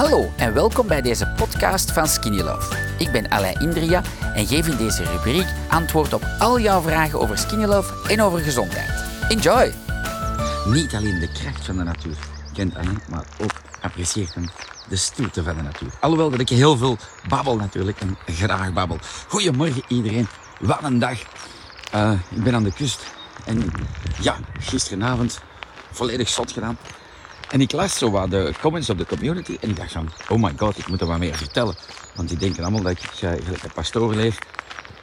Hallo en welkom bij deze podcast van Skinny Love. Ik ben Alain Indria en geef in deze rubriek antwoord op al jouw vragen over Skinny Love en over gezondheid. Enjoy! Niet alleen de kracht van de natuur kent Alain, maar ook apprecieert hem de stilte van de natuur. Alhoewel dat ik heel veel babbel natuurlijk en graag babbel. Goedemorgen iedereen, wat een dag. Uh, ik ben aan de kust en ja, gisteravond volledig zot gedaan. En ik las zo wat de comments op de community en ik dacht van, oh my god, ik moet er wat meer vertellen. Want die denken allemaal dat ik uh, gelijk een pastoor leef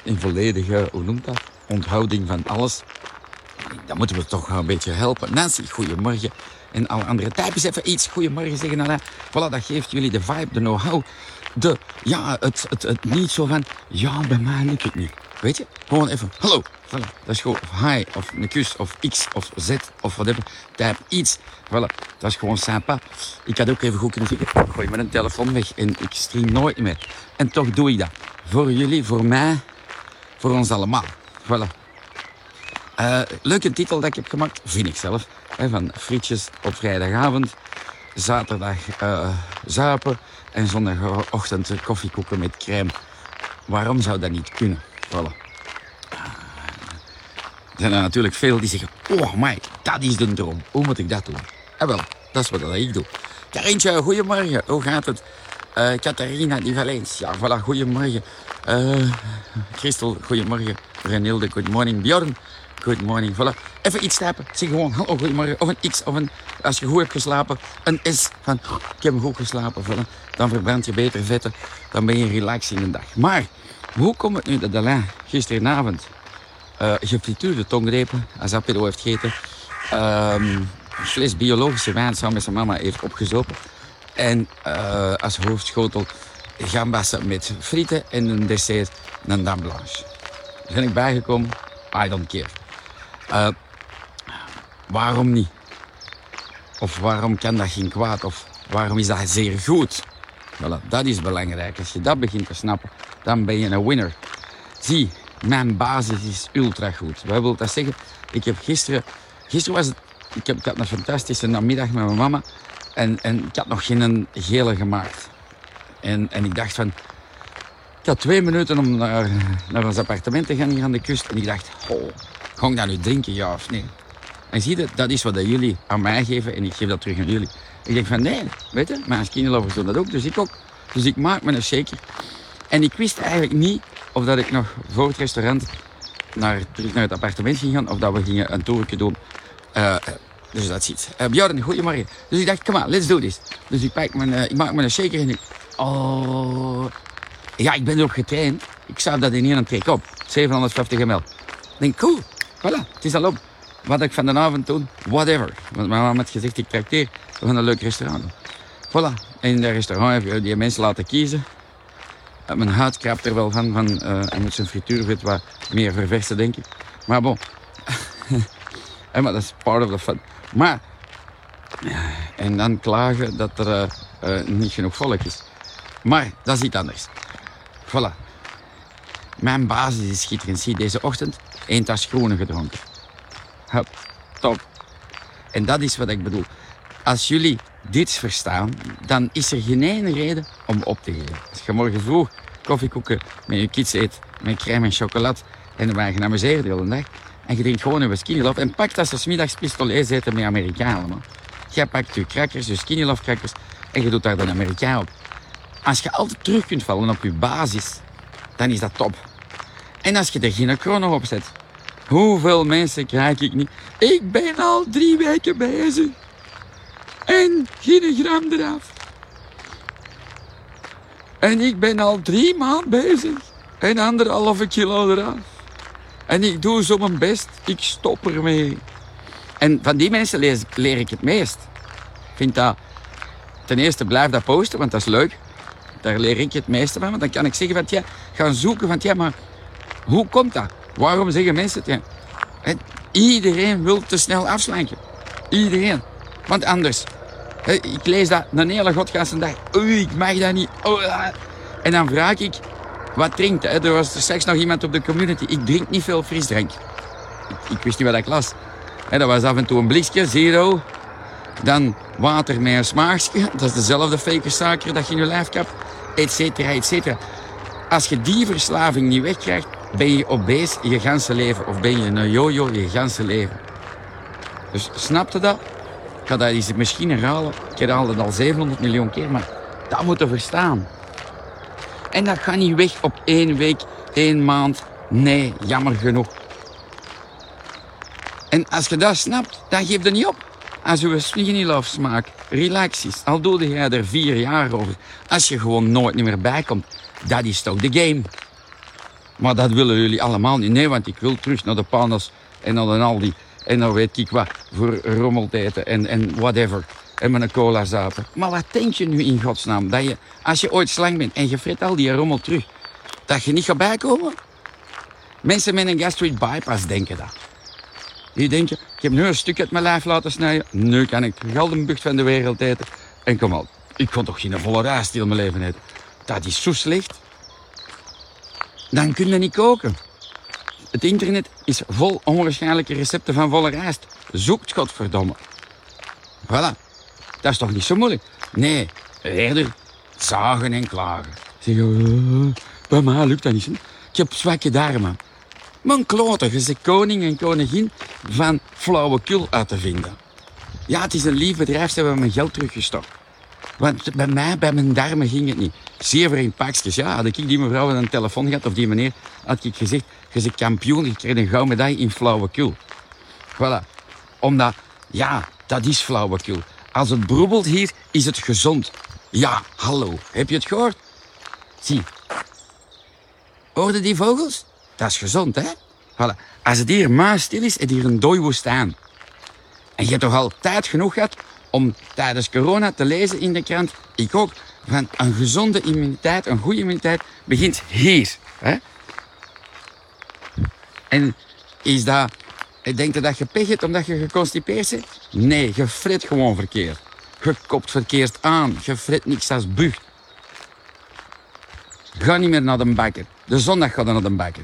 in volledige, hoe noemt dat, onthouding van alles. Dan moeten we toch een beetje helpen. Nancy, goedemorgen. En alle andere types even iets goedemorgen zeggen. Nou, voilà, dat geeft jullie de vibe, de know-how. De, ja, het, het, het niet zo van, ja, bij mij lukt het niet. Weet je? Gewoon even, hallo. Voilà. Dat is gewoon of hi, of een kus, of x, of z, of whatever. Type iets. Voilà. Dat is gewoon sympa. Ik had ook even goed kunnen zeggen, gooi mijn telefoon weg en ik stream nooit meer. En toch doe ik dat. Voor jullie, voor mij, voor ons allemaal. Voilà. Uh, leuke titel dat ik heb gemaakt, vind ik zelf. Hè, van frietjes op vrijdagavond. Zaterdag uh, zuipen. En zondagochtend koffie koeken met crème. Waarom zou dat niet kunnen? Voilà. Er zijn natuurlijk veel die zeggen, oh my, dat is de droom. Hoe moet ik dat doen? En wel, dat is wat ik doe. Karintje, goedemorgen. Hoe gaat het? Uh, Catharina die Valencia, voilà, goedemorgen. Uh, Christel, goedemorgen. Renilde, good morning. Bjorn, good morning. Voilà. Even iets typen. Zeg gewoon, hallo, goedemorgen. Of een X, of een, als je goed hebt geslapen, een S van, ik heb goed geslapen. Voilà. Dan verbrand je beter vetten. Dan ben je relaxed in de dag. Maar, hoe komt het nu dat Alain gisteravond uh, gefrituurde tongrepen, als heeft gegeten, um, fles biologische wijn samen met zijn mama heeft opgezopen. En uh, als hoofdschotel gambassen met frieten en een dessert een dame blanche. Daar ben ik bijgekomen, I don't care. Uh, waarom niet? Of waarom kan dat geen kwaad? Of waarom is dat zeer goed? Voilà, dat is belangrijk. Als je dat begint te snappen, dan ben je een winner. Zie, mijn basis is ultra goed. Wat wil dat zeggen? Ik heb gisteren... Gisteren was het... Ik, heb, ik had een fantastische namiddag met mijn mama. En, en ik had nog geen gele gemaakt. En, en ik dacht van... Ik had twee minuten om naar, naar ons appartement te gaan hier aan de kust. En ik dacht, oh, ga ik dat nu drinken, ja of nee? En zie je, dat is wat jullie aan mij geven en ik geef dat terug aan jullie. Ik denk van, nee, weet je, mijn kinderlovers doen dat ook, dus ik ook. Dus ik maak me een shaker. En ik wist eigenlijk niet of dat ik nog voor het restaurant naar, terug naar het appartement ging gaan, of dat we gingen een toertje doen. Uh, dus dat is iets. Uh, Bjorn, goedemorgen. Dus ik dacht, come on, let's do this. Dus ik, pak mijn, uh, ik maak een shaker en ik... Oh... Ja, ik ben erop getraind. Ik zou dat in één trek op. 750 ml. Ik denk, cool. Voilà, het is al op. Wat ik van de avond doen, whatever. Want mijn mama had gezegd, ik trakteer. We gaan een leuk restaurant doen. Voilà. En in dat restaurant heb je die mensen laten kiezen. Mijn huid kraapt er wel van. van uh, hij moet zijn frituurvet wat meer verversen, denk ik. Maar bon. maar dat is part of the fun. Maar... En dan klagen dat er uh, niet genoeg volk is. Maar dat is iets anders. Voilà. Mijn basis is schitterend. Zie, deze ochtend één tas groene gedronken. Hup, top. En dat is wat ik bedoel. Als jullie dit verstaan, dan is er geen ene reden om op te geven. Als je morgen vroeg koffiekoeken met je kids eet, met crème en chocolade, en dan ben je geamuseerd de hele dag, en je drinkt gewoon een skinny love, en pak dat ze smiddags pistolet eten met Amerikanen. Man. Jij pakt je crackers, je skinny love crackers, en je doet daar een Amerikaan op. Als je altijd terug kunt vallen op je basis, dan is dat top. En als je er geen chrono op zet, hoeveel mensen krijg ik niet? Ik ben al drie weken bezig. En geen gram eraf. En ik ben al drie maanden bezig. En anderhalve kilo eraf. En ik doe zo mijn best. Ik stop ermee. En van die mensen leer, ik het meest. Ik vind dat... Ten eerste blijf dat posten, want dat is leuk. Daar leer ik het meeste van. Want dan kan ik zeggen van, ja, gaan zoeken van, ja, maar hoe komt dat? Waarom zeggen mensen het? Iedereen wil te snel afslanken. Iedereen. Want anders ik lees dat een hele godgasse dag. Oei, ik mag dat niet. Oh, en dan vraag ik, wat drinkt? Er was straks nog iemand op de community. Ik drink niet veel frisdrank. Ik, wist niet wat ik las. Dat was af en toe een blikje, zero. Dan water met een smaakje. Dat is dezelfde fake suiker dat je in je lijf kapt. Et cetera, et cetera. Als je die verslaving niet wegkrijgt, ben je obese je ganse leven. Of ben je een jojo je ganse leven. Dus snapte dat? Ga dat eens misschien herhalen. Ik herhaal het al 700 miljoen keer, maar dat moet je verstaan. En dat gaat niet weg op één week, één maand. Nee, jammer genoeg. En als je dat snapt, dan geef je niet op. Als je skinny smaak relax is, al doe jij er vier jaar over. Als je gewoon nooit meer bijkomt, dat is toch de game. Maar dat willen jullie allemaal niet. Nee, want ik wil terug naar de panas en naar de Aldi. En dan weet ik wat voor rommeltijden en, en whatever. En met een cola zaten. Maar wat denk je nu in godsnaam? Dat je, als je ooit slang bent en je fret al die rommel terug, dat je niet gaat bijkomen? Mensen met een gastric bypass denken dat. Die denken, ik heb nu een stuk uit mijn lijf laten snijden. Nu kan ik de galdenbucht van de wereld eten. En kom al, ik kon toch geen volle rijst mijn leven eten. Dat is zo slecht. Dan kun je niet koken. Het internet is vol onwaarschijnlijke recepten van volle rijst. Zoekt godverdomme. Voilà. Dat is toch niet zo moeilijk? Nee, eerder zagen en klagen. Zeggen, uh, bij mij lukt dat niet. Hè? Ik heb zwakke darmen. Mijn klote, je bent koning en koningin van flauwekul uit te vinden. Ja, het is een lief bedrijf, ze hebben mijn geld teruggestort. Want bij mij, bij mijn darmen ging het niet. Zeer in pakjes. Ja, had ik die mevrouw een telefoon gehad, of die meneer, had ik gezegd, je bent kampioen, je krijgt een gouden medaille in flauwekul. Voilà. Omdat, ja, dat is flauwekul. Als het broebelt hier, is het gezond. Ja, hallo. Heb je het gehoord? Zie. Hoorde die vogels? Dat is gezond, hè? Voilà. Als het hier maar stil is, het hier een dooi woestijn. En je hebt toch al tijd genoeg gehad om tijdens corona te lezen in de krant, ik ook, van een gezonde immuniteit, een goede immuniteit, begint hier. Hè? En is dat, denk je dat je pech hebt omdat je geconstipeerd bent? Nee, je fret gewoon verkeerd. Je kopt verkeerd aan, je fret niks als bug. Ga niet meer naar de bakker. De zondag ga je naar de bakker.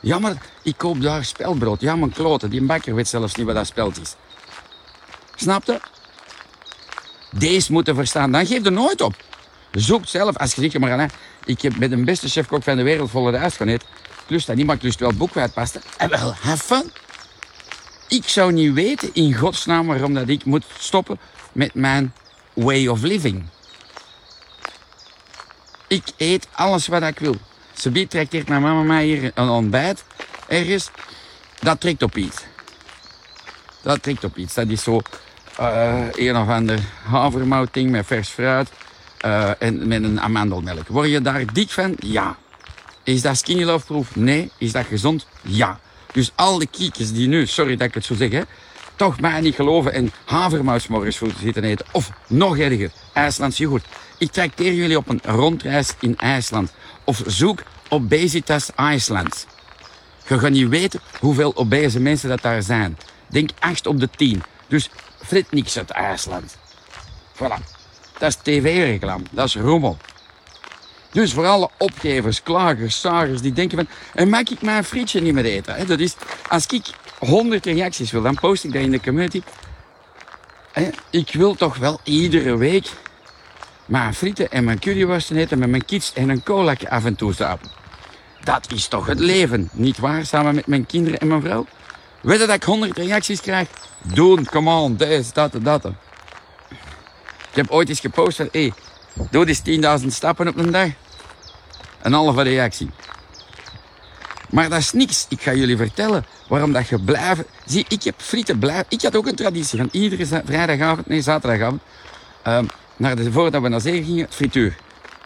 Ja, maar ik koop daar spelbrood. Ja, mijn kloten, die bakker weet zelfs niet wat dat speld is. Snap je? Deze moeten verstaan. Dan geef je nooit op. Zoek zelf, als je zegt, maar ik heb met de beste chefkok van de wereld volle gaan eten. Plus dat niemand lust wel boekwijdpasten. En wel, have fun. Ik zou niet weten in godsnaam waarom dat ik moet stoppen met mijn way of living. Ik eet alles wat ik wil. Ze trekt mijn mama mij hier een ontbijt ergens. Dat trekt op iets. Dat trekt op iets. Dat is zo een of ander havermoutding met vers fruit uh, en met een amandelmelk. Word je daar dik van? Ja. Is dat skinny love proof? Nee. Is dat gezond? Ja. Dus al de kiekjes die nu, sorry dat ik het zo zeg, hè, toch mij niet geloven en havermoutsmorgens voor zitten eten. Of nog erger, IJslands yoghurt. Ik trakteer jullie op een rondreis in IJsland. Of zoek Obesitas Iceland. Je gaat niet weten hoeveel obese mensen dat daar zijn. Denk 8 op de 10. Dus frit niks uit IJsland. Voilà. Dat is tv-reclame. Dat is rommel. Dus voor alle opgevers, klagers, zagers die denken van... En mag ik mijn frietje niet meer eten? Dat is, als ik 100 reacties wil, dan post ik dat in de community. Ik wil toch wel iedere week mijn frieten en mijn curryworsten eten met mijn kids en een cola af en toe zapen. Dat is toch het leven, niet waar? Samen met mijn kinderen en mijn vrouw. Weet je dat ik 100 reacties krijg? Doen, come on, deze, dat, dat. Ik heb ooit eens gepost van, hé, hey, doe eens 10.000 stappen op een dag. Een halve reactie. Maar dat is niks. Ik ga jullie vertellen waarom dat je blijven... Zie, ik heb frieten blijven... Ik had ook een traditie van iedere vrijdagavond, nee, zaterdagavond... Um, naar de, voordat we naar zee gingen, frituur.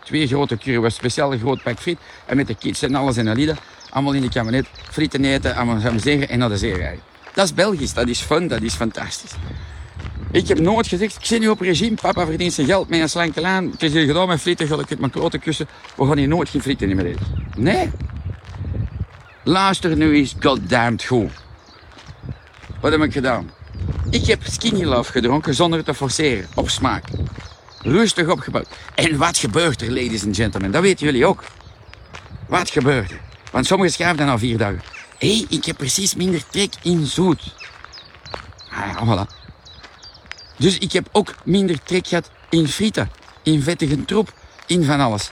Twee grote curry's, speciaal groot pak friet. En met de kids en alles en Alida. Allemaal in de kabinet, frieten eten, allemaal gaan zegen en naar de zee rijden. Dat is Belgisch, dat is fun, dat is fantastisch. Ik heb nooit gezegd, ik zit nu op regime, papa verdient zijn geld met een slanke laan. Het is hier gedaan met frieten, ga ik mijn klote kussen. We gaan hier nooit geen frieten meer eten. Nee. Luister nu eens goddamned goed. Wat heb ik gedaan? Ik heb skinny love gedronken zonder te forceren, op smaak. Rustig opgebouwd. En wat gebeurt er, ladies and gentlemen? Dat weten jullie ook. Wat gebeurt er? Want sommigen schrijven dan al vier dagen. Hé, hey, ik heb precies minder trek in zoet. Ah, voilà. Dus ik heb ook minder trek gehad in frieten, in vettige troep, in van alles.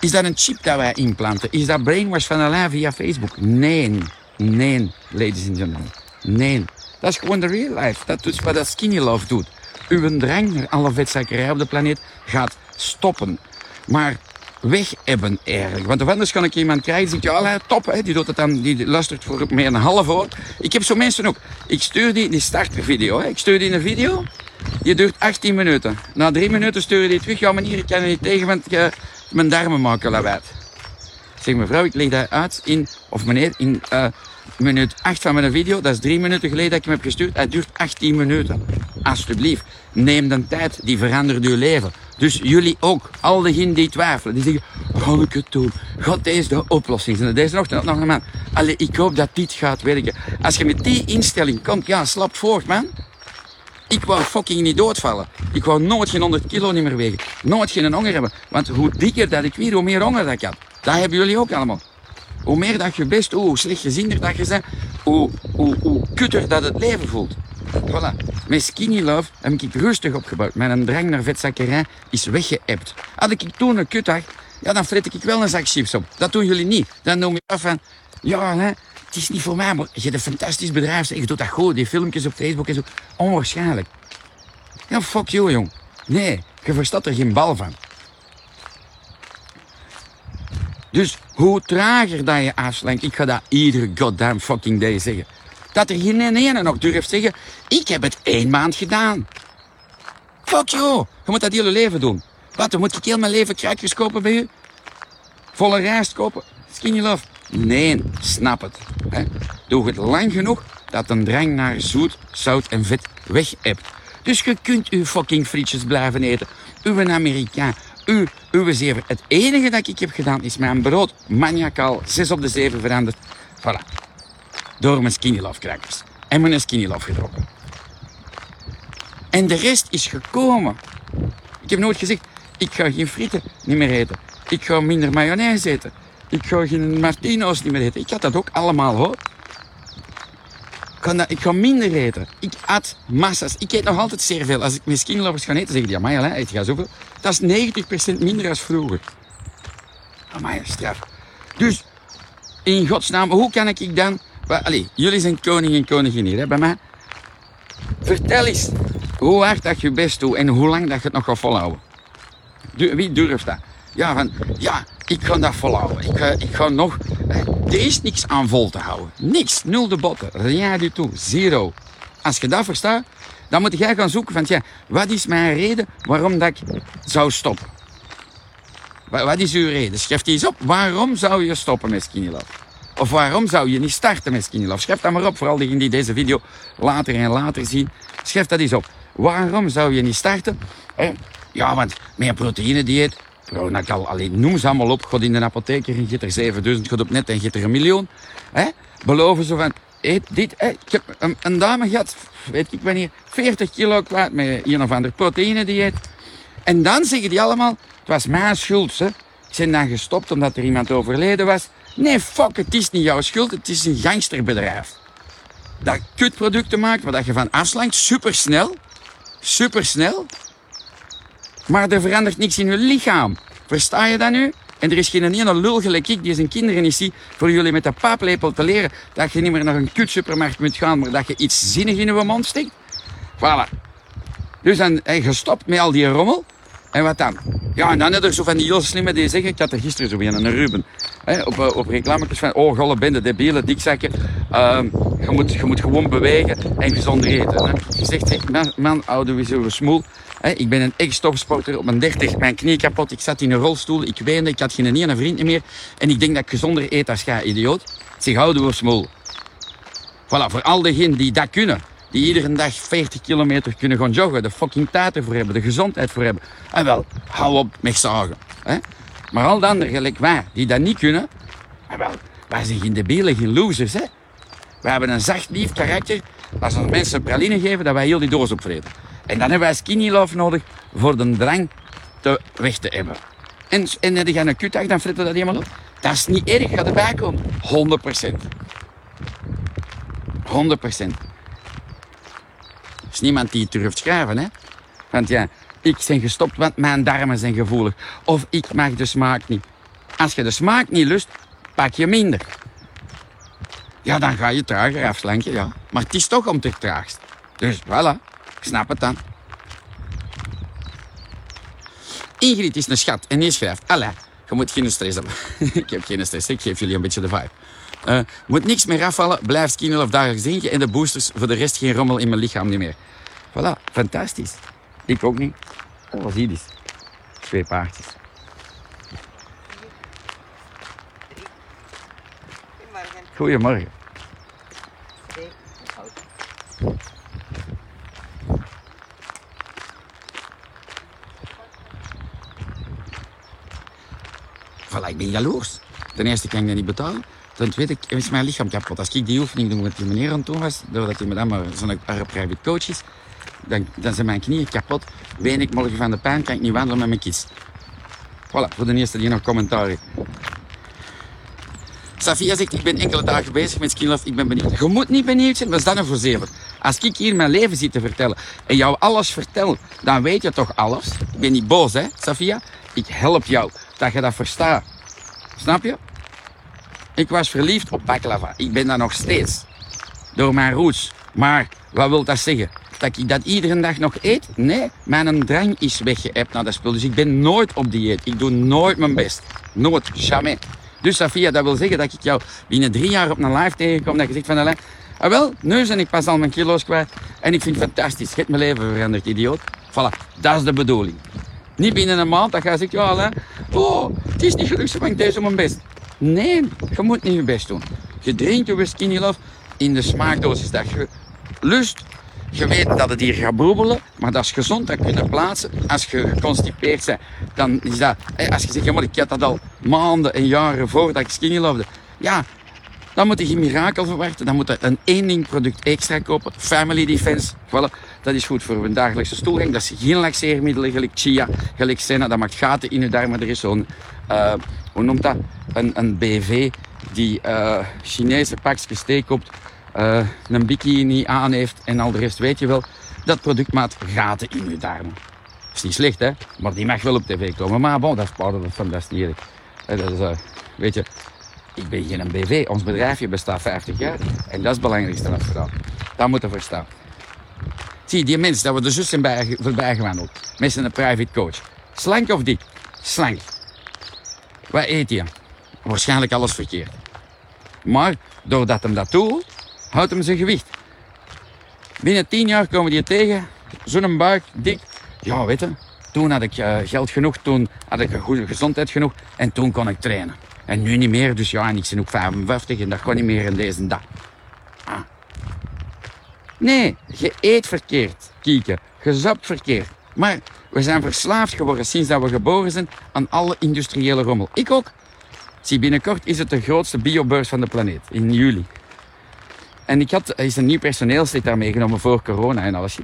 Is dat een chip dat wij implanten? Is dat brainwash van Allah via Facebook? Nee. Nee, ladies and gentlemen. Nee. Dat is gewoon de real life. Dat is wat dat skinny love doet. Uw drang naar alle vetzakkerij op de planeet gaat stoppen. Maar weg hebben eigenlijk. Want anders kan ik iemand krijgen die zegt, ja, top, hè, die, doet het dan, die luistert voor meer een half uur. Ik heb zo mensen ook. Ik stuur die, die startervideo. Hè. Ik stuur die een video, die duurt 18 minuten. Na drie minuten stuur je die terug. Ja, meneer, ik kan er niet tegen, want uh, mijn darmen maken lawaai. Ik zeg, mevrouw, ik leg dat uit in, of meneer, in uh, minuut 8 van mijn video. Dat is drie minuten geleden dat ik hem heb gestuurd. Het duurt 18 minuten. Alsjeblieft, neem de tijd, die verandert uw leven. Dus jullie ook, al diegenen die twijfelen, die zeggen, ga ik het doen? God, deze de oplossing zijn. Deze ochtend nog een man. Allee, ik hoop dat dit gaat werken. Als je met die instelling komt, ja, slap voort, man. Ik wou fucking niet doodvallen. Ik wou nooit geen 100 kilo niet meer wegen. Nooit geen honger hebben. Want hoe dikker dat ik weer, hoe meer honger dat ik had. Dat hebben jullie ook allemaal. Hoe meer dat je best, hoe slecht gezinder dat je bent, hoe, hoe, hoe kutter dat het leven voelt. Voilà. Met Skinny Love heb ik rustig opgebouwd. Mijn drang naar vetzakkerij is weggeëpt. Had ik toen een kutdag, ja, dan fret ik wel een zak chips op. Dat doen jullie niet. Dan noem je af van, ja, hè, het is niet voor mij, maar je hebt een fantastisch bedrijf. Je doet dat goed, die filmpjes op Facebook en zo. Onwaarschijnlijk. Ja, fuck you, jong. Nee, je verstaat er geen bal van. Dus hoe trager dat je afslankt, ik ga dat iedere goddamn fucking day zeggen. Dat er geen ene nog durft zeggen, ik heb het één maand gedaan. Fuck you, je moet dat hele leven doen. Wat, moet ik heel mijn leven kruidjes kopen bij u? Volle rijst kopen? Skinny love? Nee, snap het. Doe het lang genoeg dat een drang naar zoet, zout en vet weg hebt. Dus je kunt uw fucking frietjes blijven eten. Uw Amerikaan, uw zeven. Het enige dat ik heb gedaan is mijn brood maniacaal 6 op de 7 veranderd. Voilà. Door mijn skinny love crackers. En mijn skinny love gedrokken. En de rest is gekomen. Ik heb nooit gezegd, ik ga geen frieten niet meer eten. Ik ga minder mayonaise eten. Ik ga geen Martino's niet meer eten. Ik had dat ook allemaal hoor. Ik ga, minder eten. Ik at massa's. Ik eet nog altijd zeer veel. Als ik met skinlovers ga eten, zeggen die, amai, hè, eet je zoveel? Dat is 90% minder dan vroeger. Amai, straf. Dus, in godsnaam, hoe kan ik dan... Allee, jullie zijn koning en koningin hier, hè, bij mij. Vertel eens hoe hard dat je best doet en hoe lang dat je het nog gaat volhouden. Wie durft dat? Ja, van, ja, ik ga dat volhouden. Ik ga, ik ga nog... Er is niks aan vol te houden. Niks. Nul de botten. Rien du tout. Zero. Als je dat verstaat, dan moet jij gaan zoeken van, ja, wat is mijn reden waarom dat ik zou stoppen? Wat is uw reden? Schrijf die eens op. Waarom zou je stoppen met Skinny Love? Of waarom zou je niet starten met Skinny Love? Schrijf dat maar op, vooral diegenen die deze video later en later zien. Schrijf dat eens op. Waarom zou je niet starten? Ja, want mijn proteïnedieet, Pronakal, alleen noem ze allemaal op. God in de apotheker en je er 7000, God op net en je er een miljoen. Hè? Beloven ze van, eet dit. Ik heb een, dame gehad, weet ik wanneer, 40 kilo kwijt met een of ander proteïnedieet. En dan zeggen die allemaal, het was mijn schuld. Hè? Ben dan gestopt omdat er iemand overleden was. Nee, fuck, het is niet jouw schuld, het is een gangsterbedrijf. Dat kutproducten maakt, waar je van afslankt, supersnel. Supersnel. Maar er verandert niks in je lichaam. Versta je dat nu? En er is geen ene lul gelijk ik die zijn kinderen niet ziet voor jullie met de paplepel te leren dat je niet meer naar een kutsupermarkt moet gaan, maar dat je iets zinnig in je mond stikt. Voilà. Dus dan je gestopt met al die rommel. En wat dan? Ja, en dan heb je zo van die heel slimme die zeggen, ik had er gisteren zo weer een Ruben, hè, op, op reclametjes van, oh, golle bende, debiele dikzakken, uh, je, moet, je moet gewoon bewegen en gezond eten. Hè. Je zegt, hey, man, man oude, we zo smoel, ik ben een ex-topsporter, op mijn 30 mijn knie kapot, ik zat in een rolstoel, ik weende, ik had geen ene vriend meer en ik denk dat ik gezonder eet als idioot. Zeg, houden we smoel. Voilà, voor al diegenen die dat kunnen, die iedere dag 40 kilometer kunnen gaan joggen, de fucking tijd ervoor hebben, de gezondheid voor hebben. En wel, hou op met zagen. Maar al de anderen, gelijk wij, die dat niet kunnen, en wel, wij zijn geen debielen, geen losers. Hè? Wij hebben een zacht, lief karakter. Als we mensen praline geven, dat wij heel die doos opvreten. En dan hebben wij skinny love nodig voor de drang te weg te hebben. En, en dan gaan een kutdag, dan fritten dat helemaal op. Dat is niet erg, gaat erbij komen. 100% 100% is niemand die het durft schrijven, hè. Want ja, ik ben gestopt, want mijn darmen zijn gevoelig. Of ik mag de smaak niet. Als je de smaak niet lust, pak je minder. Ja, dan ga je trager afslanken, ja. Maar het is toch om te traagst. Dus voilà, ik snap het dan. Ingrid is een schat en die schrijft... Allee, je moet geen stress hebben. ik heb geen stress, ik geef jullie een beetje de vibe. Uh, moet niks meer afvallen, blijf skinny of dagelijks drinken... en de boosters voor de rest geen rommel in mijn lichaam niet meer. Voilà, fantastisch. Ik ook niet. Zie je dit? Twee paardjes. Goedemorgen. Voilà, ik ben jaloers. Ten eerste kan ik dat niet betalen. Ten tweede is mijn lichaam kapot. Als ik die oefening doe met die meneer aan toen was, doordat hij met hem zo'n private coach is, dan, dan zijn mijn knieën kapot. Ween ik morgen van de pijn, kan ik niet wandelen met mijn kids. Voilà, voor de eerste die nog commentaar heeft. Safia zegt, ik ben enkele dagen bezig met Skinlove, ik ben benieuwd. Je moet niet benieuwd zijn, wat is dat nou voor zeven? Als ik hier mijn leven zit te vertellen en jou alles vertel, dan weet je toch alles? Ik ben niet boos, hè, Safia? Ik help jou, dat je dat verstaat. Snap je? Ik was verliefd op baklava. Ik ben dat nog steeds. Door mijn roots. Maar, wat wil dat zeggen? Dat ik dat iedere dag nog eet? Nee, mijn drang is weggeëpt naar dat spul. Dus ik ben nooit op dieet. Ik doe nooit mijn best. Nooit, jamais. Dus Safia, dat wil zeggen dat ik jou binnen drie jaar op een live tegenkom. Dat je zegt van, Alain, ah wel, nu ben ik pas al mijn kilo's kwijt. En ik vind het fantastisch. Je mijn leven veranderd, idioot. Voilà, dat is de bedoeling. Niet binnen een maand dat je zegt, ja Alain, oh, het is niet gelukt, maar ik deed mijn best. Nee, je moet niet je best doen. Je drinkt je skinny love in de smaakdosis dat je lust. Je weet dat het hier gaat broebelen, maar dat is gezond, dat kunnen plaatsen. Als je geconstipeerd bent, dan is dat... Als je zegt, ja, maar ik had dat al maanden en jaren voordat ik skinny lovede. Ja, dan moet je geen mirakel verwachten. Dan moet je een één ding product extra kopen. Family Defense. Voilà. Dat is goed voor een dagelijkse stoelgang. Dat is geen laxeermiddelen, gelijk chia, gelijk senna. Dat maakt gaten in je darmen. Er is zo'n, uh, hoe noemt dat? Een, een BV die uh, Chinese pakjes thee koopt. Uh, een bikini aan heeft en al de rest weet je wel. Dat product maakt gaten in je darmen. Dat is niet slecht, hè? Maar die mag wel op tv komen. Maar bon, dat is part dat niet eerlijk. Dat is, weet je, ik ben geen BV. Ons bedrijfje bestaat 50 jaar. En dat is het belangrijkste wat we dat. Dat moeten we verstaan. Die mensen dat we er zus zijn voorbij gewandeld. Met een private coach. Slank of dik? Slank. Wat eet je? Waarschijnlijk alles verkeerd. Maar doordat hem dat doet, houdt hem zijn gewicht. Binnen 10 jaar komen die tegen. Zo'n buik, dik. Ja, weet je. Toen had ik uh, geld genoeg, toen had ik een goede gezondheid genoeg en toen kon ik trainen. En nu niet meer, dus ja, en ik ben ook 55 en dat gaat niet meer in deze dag. Ah. Nee, je eet verkeerd, kieken. Je zapt verkeerd. Maar we zijn verslaafd geworden sinds dat we geboren zijn aan alle industriële rommel. Ik ook. Zie, binnenkort is het de grootste biobeurs van de planeet, in juli. En ik had, is een nieuw personeelslid daar meegenomen voor corona en alles.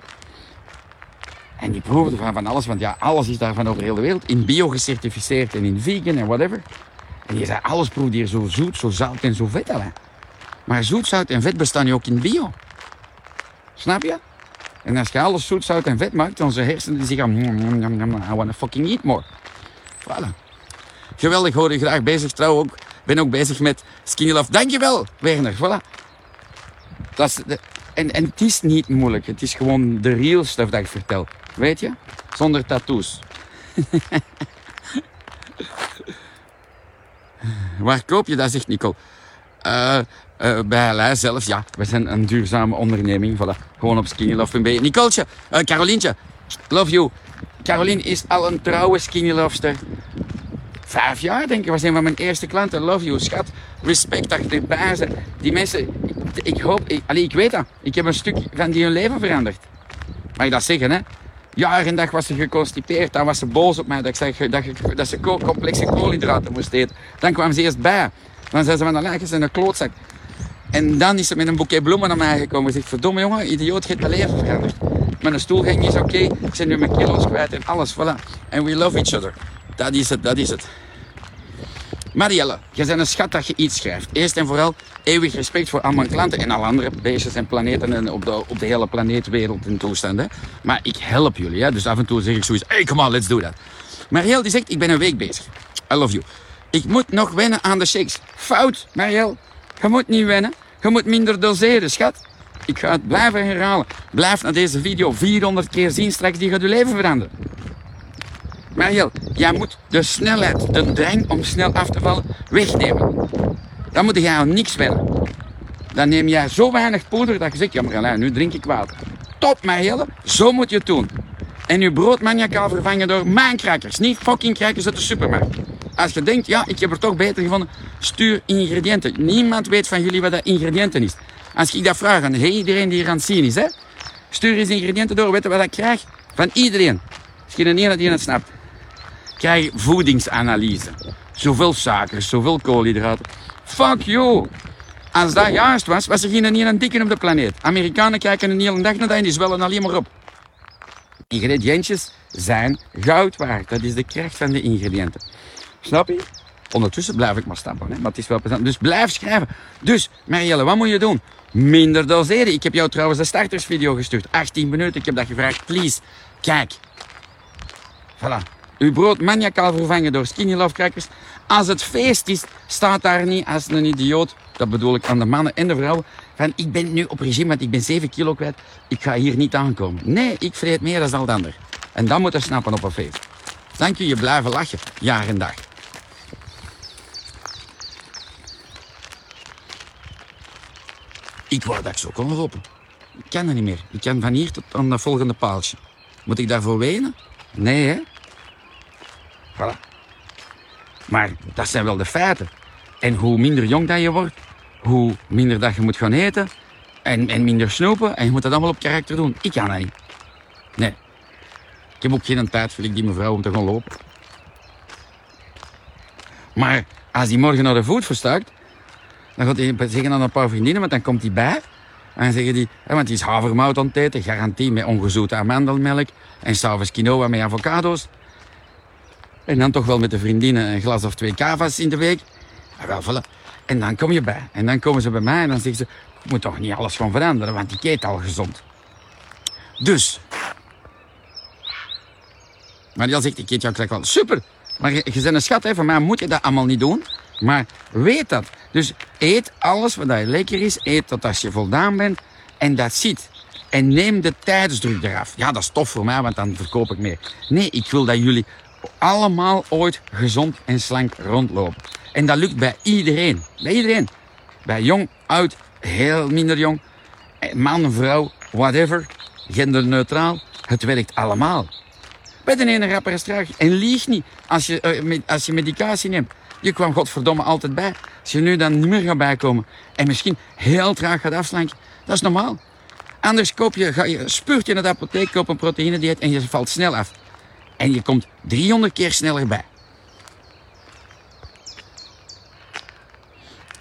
En die proefde van, van alles, want ja, alles is daarvan over heel de wereld. In bio gecertificeerd en in vegan en whatever. En je zei, alles proeft hier zo zoet, zo zout en zo vet. Hè? Maar zoet, zout en vet bestaan ook in bio. Snap je? En als je alles zoet, zout en vet maakt, dan zijn hersenen die zeggen, I wanna fucking eat more. Voilà. Geweldig, hoor je graag bezig. Trouw ook. Ben ook bezig met Skinny Love. Dankjewel, Werner. Voilà. Dat is en, en het is niet moeilijk. Het is gewoon de real stuff dat ik vertel. Weet je? Zonder tattoos. Waar koop je dat, zegt Nicole? Uh, uh, bij zelf, ja. We zijn een duurzame onderneming. Voilà. Gewoon op Skinny Love Nicoletje, Nicoletje, uh, Carolientje, love you. Caroline is al een trouwe Skinny Lovester. Vijf jaar, denk ik, was een van mijn eerste klanten. Love you, schat. Respect dat je erbij bent. Die mensen, ik, ik hoop, ik, ik weet dat. Ik heb een stuk van die hun leven veranderd. Mag je dat zeggen, hè? Jaar en dag was ze geconstipeerd. Dan was ze boos op mij dat ik zei dat, dat ze complexe koolhydraten moest eten. Dan kwam ze eerst bij. Dan zei ze van, dan is een klootzak. En dan is ze met een boeket bloemen naar mij gekomen. En zegt, verdomme jongen, idioot, je hebt mijn leven veranderd. Mijn stoelgang is oké, ik ben nu mijn kilo's kwijt en alles, voilà. En we love each other. Dat is het, dat is het. Marielle, je bent een schat dat je iets schrijft. Eerst en vooral eeuwig respect voor al mijn klanten en alle andere beestjes en planeten en op de, op de hele planeetwereld in toestanden. Maar ik help jullie, hè? dus af en toe zeg ik zoiets, hey, come on, let's do that. Marielle die zegt, ik ben een week bezig. I love you. Ik moet nog wennen aan de shakes. Fout, Marielle. Je moet niet wennen. Je moet minder doseren, schat. Ik ga het blijven herhalen. Blijf naar deze video 400 keer zien straks, die gaat je leven veranderen. Mariel, jij moet de snelheid, de drang om snel af te vallen, wegnemen. Dan moet jij aan niks wennen. Dan neem jij zo weinig poeder dat je zegt, ja maar nu drink ik water. Top Marielle, zo moet je het doen. En je brood maniacaal vervangen door mijn crackers, niet fucking crackers uit de supermarkt. Als je denkt, ja, ik heb er toch beter gevonden, stuur ingrediënten. Niemand weet van jullie wat dat ingrediënten is. Als ik dat vraag aan iedereen die hier aan het zien is, hè, stuur eens ingrediënten door, weten wat ik krijg? Van iedereen. Misschien niet dat die het snapt. Krijg voedingsanalyse. Zoveel suikers, zoveel koolhydraten. Fuck you. Als dat juist was, was er geen een dikke op de planeet. Amerikanen kijken een hele dag naar dat en die zwellen alleen maar op. Ingrediëntjes zijn goud waard. Dat is de kracht van de ingrediënten. Snap je? Ondertussen blijf ik maar stappen, hè? maar het is wel plezant. Dus blijf schrijven. Dus, Marielle, wat moet je doen? Minder doseren. Ik heb jou trouwens de startersvideo gestuurd. 18 minuten, ik heb dat gevraagd. Please, kijk. Voilà. Uw brood maniacaal vervangen door skinny love crackers. Als het feest is, staat daar niet als een idioot. Dat bedoel ik aan de mannen en de vrouwen. Van, ik ben nu op regime, want ik ben 7 kilo kwijt. Ik ga hier niet aankomen. Nee, ik vreet meer dan al de ander. En dan moet er snappen op een feest. Dank je, je blijven lachen, jaar en dag. Wou dat ik zo kon lopen. Ik kan er niet meer. Ik kan van hier tot aan dat volgende paaltje. Moet ik daarvoor wenen? Nee, hè? Voilà. Maar dat zijn wel de feiten. En hoe minder jong dat je wordt, hoe minder dat je moet gaan eten en, en minder snoepen. En je moet dat allemaal op karakter doen. Ik kan dat niet. Nee. Ik heb ook geen tijd voor die mevrouw om te gaan lopen. Maar als die morgen naar de voet verstuikt, dan gaat hij zeggen aan een paar vriendinnen, want dan komt hij bij. En dan zeggen die, want die is havermout aan het garantie met ongezoete amandelmelk. En s'avonds quinoa met avocado's. En dan toch wel met de vriendinnen een glas of twee kava's in de week. En, wel, voilà. en dan kom je bij. En dan komen ze bij mij en dan zeggen ze, ik moet toch niet alles gaan veranderen, want ik eet al gezond. Dus. Maar die zegt, ik eet jou gelijk wel. Super, maar je, je bent een schat, hè. van mij moet je dat allemaal niet doen. Maar weet dat. Dus eet alles wat lekker is. Eet tot als je voldaan bent. En dat ziet. En neem de tijdsdruk eraf. Ja, dat is tof voor mij, want dan verkoop ik meer. Nee, ik wil dat jullie allemaal ooit gezond en slank rondlopen. En dat lukt bij iedereen. Bij iedereen. Bij jong, oud, heel minder jong. Man, vrouw, whatever. Genderneutraal. Het werkt allemaal. Bij de ene rapper is En lieg niet als je, uh, als je medicatie neemt. Je kwam godverdomme altijd bij. Als je nu dan niet meer gaat bijkomen en misschien heel traag gaat afslanken, dat is normaal. Anders koop je, ga je, spuurt je naar de apotheek, koop een proteïnedieet en je valt snel af. En je komt 300 keer sneller bij.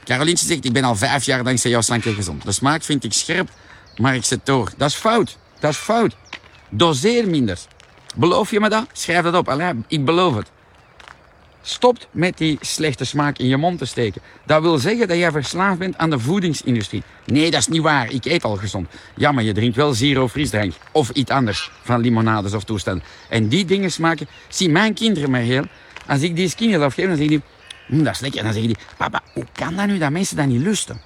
Carolientje zegt, ik ben al vijf jaar dankzij jouw slank gezond. De smaak vind ik scherp, maar ik zet door. Dat is fout. Dat is fout. Doseer minder. Beloof je me dat? Schrijf dat op. Ik beloof het. Stopt met die slechte smaak in je mond te steken. Dat wil zeggen dat jij verslaafd bent aan de voedingsindustrie. Nee, dat is niet waar. Ik eet al gezond. Ja, maar je drinkt wel zero frisdrank. Of iets anders van limonades of toestanden. En die dingen smaken... Zie, mijn kinderen maar heel... Als ik die skinny love dan zeggen die... Hm, dat is lekker. En dan zeggen die... Papa, hoe kan dat nu dat mensen dat niet lusten?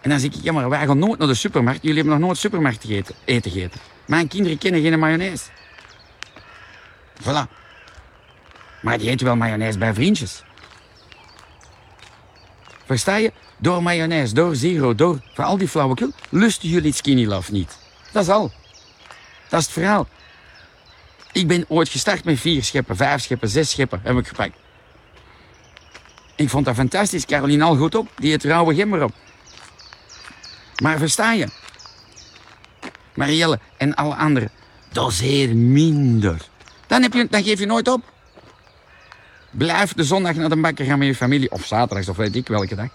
En dan zeg ik... Ja, maar wij gaan nooit naar de supermarkt. Jullie hebben nog nooit supermarkt eten gegeten. Mijn kinderen kennen geen mayonaise. Voilà. Maar die eten wel mayonaise bij vriendjes. Versta je? Door mayonaise, door zero, door van al die flauwekul, lusten jullie skinny love niet. Dat is al. Dat is het verhaal. Ik ben ooit gestart met vier scheppen, vijf scheppen, zes scheppen heb ik gepakt. Ik vond dat fantastisch. Caroline al goed op. Die het rauwe gember op. Maar versta je? Marielle en alle anderen, doseer minder. Dan, heb je, dan geef je nooit op. Blijf de zondag naar de bakker gaan met je familie. Of zaterdags, of weet ik welke dag.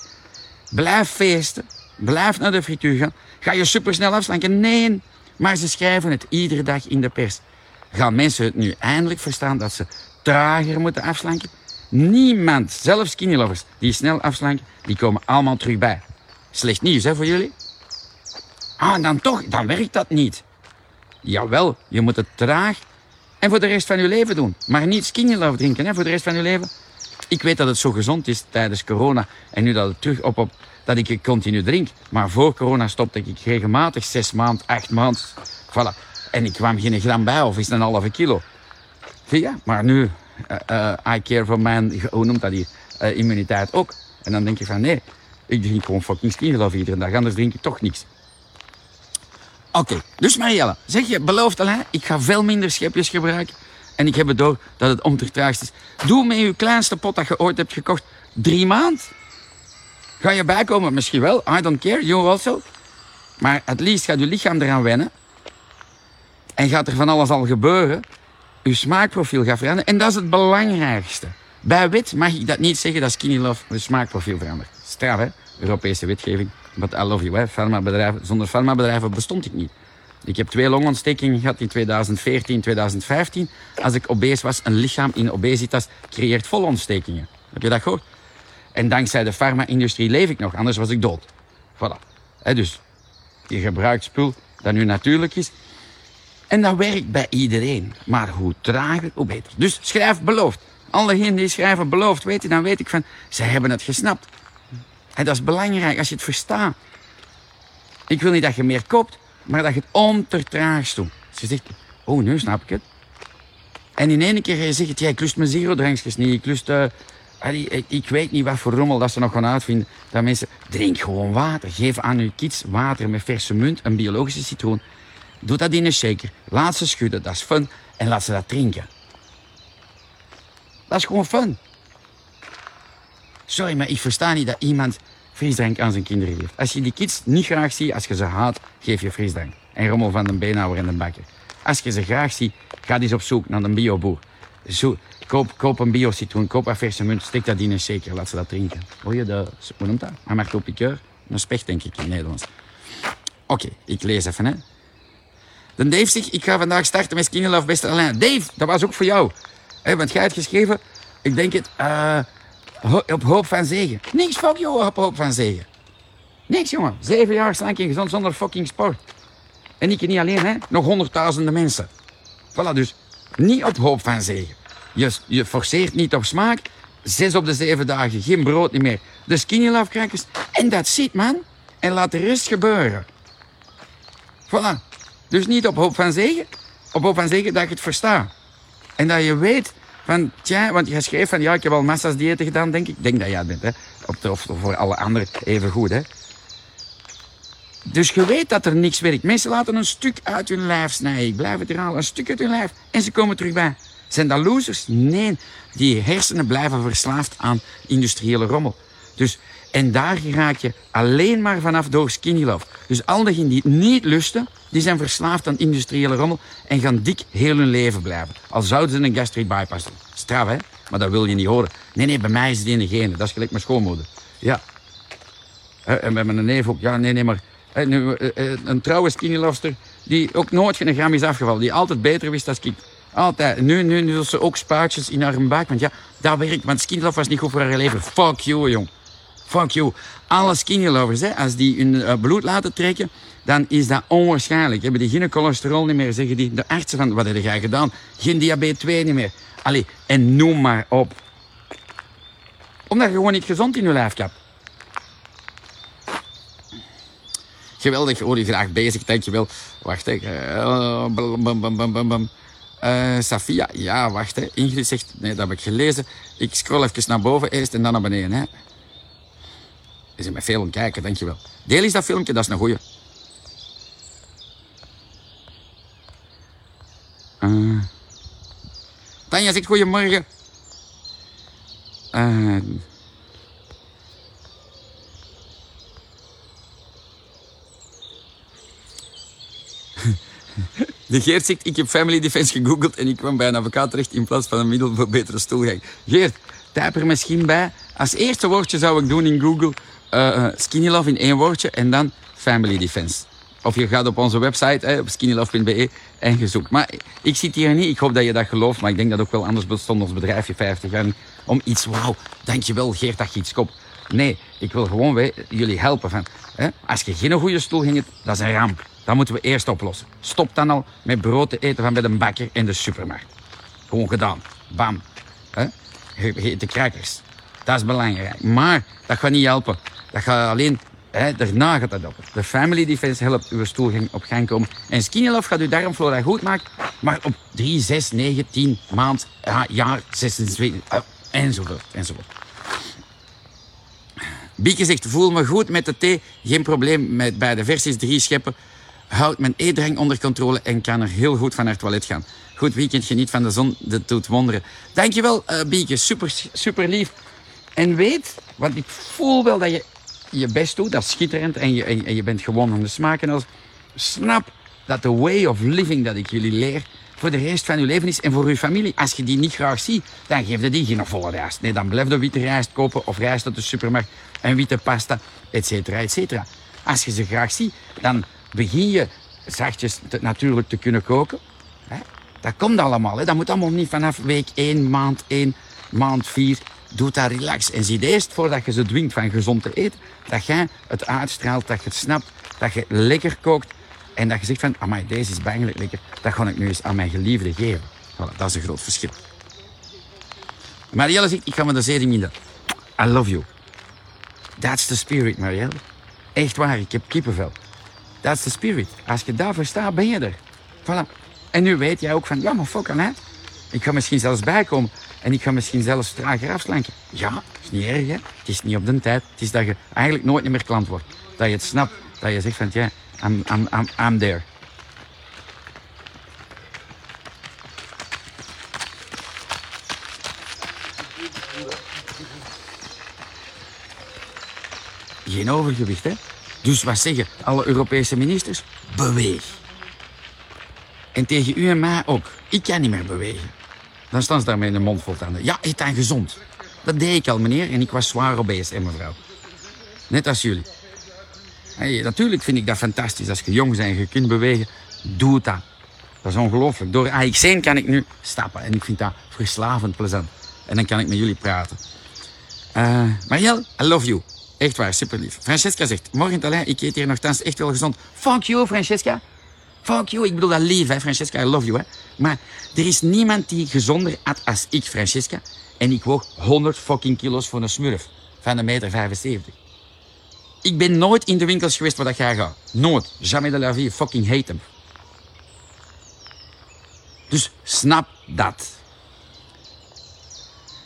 Blijf feesten. Blijf naar de frituur gaan. Ga je supersnel afslanken? Nee. Maar ze schrijven het iedere dag in de pers. Gaan mensen het nu eindelijk verstaan dat ze trager moeten afslanken? Niemand, zelfs skinny lovers, die snel afslanken, die komen allemaal terug bij. Slecht nieuws, hè, voor jullie? Ah, dan toch, dan werkt dat niet. Jawel, je moet het traag en voor de rest van je leven doen. Maar niet skinny love drinken, hè, voor de rest van je leven. Ik weet dat het zo gezond is tijdens corona en nu dat het terug op, op dat ik het continu drink. Maar voor corona stopte ik regelmatig zes maand, acht maand. Voilà. En ik kwam geen gram bij of is een halve kilo. Je? Maar nu, uh, I care for mijn, hoe noemt dat hier, uh, immuniteit ook. En dan denk je van nee, ik drink gewoon fucking skinny love iedere dag, anders drink ik toch niks. Oké, dus Marielle, zeg je, beloofd al, ik ga veel minder schepjes gebruiken. En ik heb het door dat het om te traagst is. Doe met je kleinste pot dat je ooit hebt gekocht drie maand. Ga je bijkomen? Misschien wel. I don't care, you also. Maar het liefst gaat je lichaam eraan wennen. En gaat er van alles al gebeuren. Je smaakprofiel gaat veranderen. En dat is het belangrijkste. Bij wit mag ik dat niet zeggen dat Skinny Love het smaakprofiel verandert. Straf, hè? Europese wetgeving. But I love you, hè? Farmabedrijven. Zonder farmabedrijven bestond ik niet. Ik heb twee longontstekingen gehad in 2014, 2015. Als ik obese was, een lichaam in obesitas creëert volle ontstekingen. Heb je dat gehoord? En dankzij de farma-industrie leef ik nog, anders was ik dood. Voilà. dus je gebruikt spul dat nu natuurlijk is. En dat werkt bij iedereen. Maar hoe trager, hoe beter. Dus schrijf beloofd. Allegenen die schrijven beloofd, weet je, dan weet ik van, ze hebben het gesnapt. En dat is belangrijk als je het verstaat. Ik wil niet dat je meer koopt, maar dat je het ondertraagst doet. Ze zegt, oh, nu snap ik het. En in één keer ga je zeggen, ja, ik lust mijn zero-drankjes niet, ik lust... Uh, ik weet niet wat voor rommel dat ze nog gaan uitvinden. Dat mensen, drink gewoon water. Geef aan je kids water met verse munt, een biologische citroen. Doe dat in een shaker. Laat ze schudden, dat is fun. En laat ze dat drinken. Dat is gewoon fun. Sorry, maar ik versta niet dat iemand frisdrank aan zijn kinderen geeft. Als je die kids niet graag ziet, als je ze haat, geef je frisdrank. En rommel van de beenhouwer en de bakker. Als je ze graag ziet, ga eens op zoek naar een bioboer. Zo, koop, koop een bio-citroen, koop een munt, steek dat in een shaker, laat ze dat drinken. Hoor je de, hoe noemt dat? Marteau piqueur? Een specht, denk ik, in Nederlands. Oké, ik lees even, hè. Dan Dave zegt, ik ga vandaag starten met Skinny Love Beste Alain. Dave, dat was ook voor jou. He, want jij hebt geschreven, ik denk het, uh, op hoop van zegen. Niks fuck joh, op hoop van zegen. Niks jongen. Zeven jaar slank en gezond zonder fucking sport. En ik niet alleen, hè. Nog honderdduizenden mensen. Voilà, dus niet op hoop van zegen. Je, je forceert niet op smaak. Zes op de zeven dagen, geen brood niet meer. De skinny love. En dat zit, man. En laat de rest gebeuren. Voilà. Dus niet op hoop van zegen. Op hoop van zegen dat je het verstaat. En dat je weet van, tja, want je schreef van, ja, ik heb al massa's diëten gedaan, denk ik. Ik denk dat jij bent, hè. Of, voor alle anderen even goed, hè. Dus je weet dat er niks werkt. Mensen laten een stuk uit hun lijf snijden. Ik blijf het herhalen, een stuk uit hun lijf. En ze komen terug bij. Zijn dat losers? Nee. Die hersenen blijven verslaafd aan industriële rommel. Dus, en daar raak je alleen maar vanaf door skinny love. Dus al diegenen die het niet lusten, die zijn verslaafd aan industriële rommel en gaan dik heel hun leven blijven. Al zouden ze een gastric bypass doen. Straf, hè? Maar dat wil je niet horen. Nee, nee, bij mij is het genen. Dat is gelijk mijn schoonmoeder. Ja. En bij mijn neef ook. Ja, nee, nee, maar... Een trouwe skinnyloster die ook nooit geen gram is afgevallen. Die altijd beter wist dan ik. Altijd. Nu, nu, nu ze ook spuitjes in haar buik. Want ja, dat werkt. Want skinny was niet goed voor haar leven. Fuck you, jong. Fuck you. Alle skinny lovers, hè, als die hun uh, bloed laten trekken, dan is dat onwaarschijnlijk. Hebben die geen cholesterol niet meer, zeggen die de artsen van, wat heb jij gedaan? Geen diabetes 2 niet meer. Allee, en noem maar op. Omdat je gewoon niet gezond in je lijf hebt. Geweldig, hoor je graag bezig, dankjewel. Wacht, hè. Uh, Safia, ja, wacht. Hè. Ingrid zegt, nee, dat heb ik gelezen. Ik scroll even naar boven eerst en dan naar beneden. Hè. Je zit met veel aan kijken, dankjewel. Deel eens dat filmpje, dat is een goeie. Uh. Tanja zegt goedemorgen. Uh. De Geert zegt, ik heb Family Defense gegoogeld en ik kwam bij een advocaat terecht in plaats van een middel voor betere stoelgang. Geert, typ er misschien bij. Als eerste woordje zou ik doen in Google uh, Skinny Love in één woordje en dan Family Defense. Of je gaat op onze website, op skinnylove.be en je zoekt. Maar ik zit hier niet, ik hoop dat je dat gelooft, maar ik denk dat ook wel anders bestond ons bedrijfje 50 jaar niet. Om iets, wauw, dankjewel Geert dat je iets koopt. Nee, ik wil gewoon jullie helpen. Van, hè, als je geen goede stoel ging, dat is een ramp. Dat moeten we eerst oplossen. Stop dan al met brood te eten van bij de bakker in de supermarkt. Gewoon gedaan. Bam. Hè? De crackers. Dat is belangrijk. Maar dat gaat niet helpen. Dat gaat alleen... Hè, daarna gaat dat op. De Family Defense helpt uw stoel op gang komen. En Skinny Love gaat uw darmflora goed maken. Maar op 3, 6, 9, 10 maand, ja, jaar, 26, uh, enzovoort, enzovoort. Bieke zegt, voel me goed met de thee. Geen probleem met bij de versies drie scheppen. Houdt mijn eetdrang onder controle en kan er heel goed van naar het toilet gaan. Goed weekend, geniet van de zon, dat doet wonderen. Dankjewel, uh, Bieke, super, super lief. En weet, want ik voel wel dat je je best doet, dat is schitterend. En je, en je bent gewoon aan de smaken. als. Snap dat de way of living dat ik jullie leer voor de rest van je leven is en voor uw familie. Als je die niet graag ziet, dan geef je die geen volle rijst. Nee, dan blijf je witte rijst kopen of rijst uit de supermarkt en witte pasta, et cetera, et cetera. Als je ze graag ziet, dan begin je zachtjes natuurlijk te kunnen koken. Hè? Dat komt allemaal. Hè? Dat moet allemaal niet vanaf week 1, maand 1, maand 4. Doe dat relax. En zie eerst voordat je ze dwingt van gezond te eten, dat jij het uitstraalt, dat je het snapt, dat je lekker kookt en dat je zegt van, amai, deze is bangelijk lekker, dat ga ik nu eens aan mijn geliefde geven. Voilà, dat is een groot verschil. Marielle zegt, ik ga me de in I love you. That's the spirit, Marielle. Echt waar, ik heb kippenvel. That's the spirit. Als je daar verstaat, ben je er. Voilà. En nu weet jij ook van, ja, maar fuck aan Ik ga misschien zelfs bijkomen. En ik ga misschien zelfs trager afslanken. Ja, is niet erg, hè. Het is niet op de tijd. Het is dat je eigenlijk nooit meer klant wordt. Dat je het snapt. Dat je zegt van, ja, I'm, I'm, I'm, I'm there. Geen overgewicht, hè? Dus wat zeggen alle Europese ministers? Beweeg. En tegen u en mij ook. Ik kan niet meer bewegen. Dan staan ze daarmee in de mond vol tanden. Ja, eet dan gezond. Dat deed ik al, meneer. En ik was zwaar obese, en mevrouw. Net als jullie. Natuurlijk vind ik dat fantastisch. Als je jong bent en je kunt bewegen, doe dat. Dat is ongelooflijk. Door AX1 kan ik nu stappen. En ik vind dat verslavend plezant. En dan kan ik met jullie praten. Uh, Marielle, I love you. Echt waar, super lief. Francesca zegt, morgen Alain, ik eet hier nogthans echt wel gezond. Fuck you, Francesca. Fuck you. Ik bedoel dat lief, hè, Francesca. I love you, hè. Maar er is niemand die gezonder at als ik, Francesca. En ik woog 100 fucking kilo's voor een smurf. Van een meter 75. Ik ben nooit in de winkels geweest waar dat jij gaat. Nooit. Jamais de la vie. Fucking hate hem. Dus snap dat.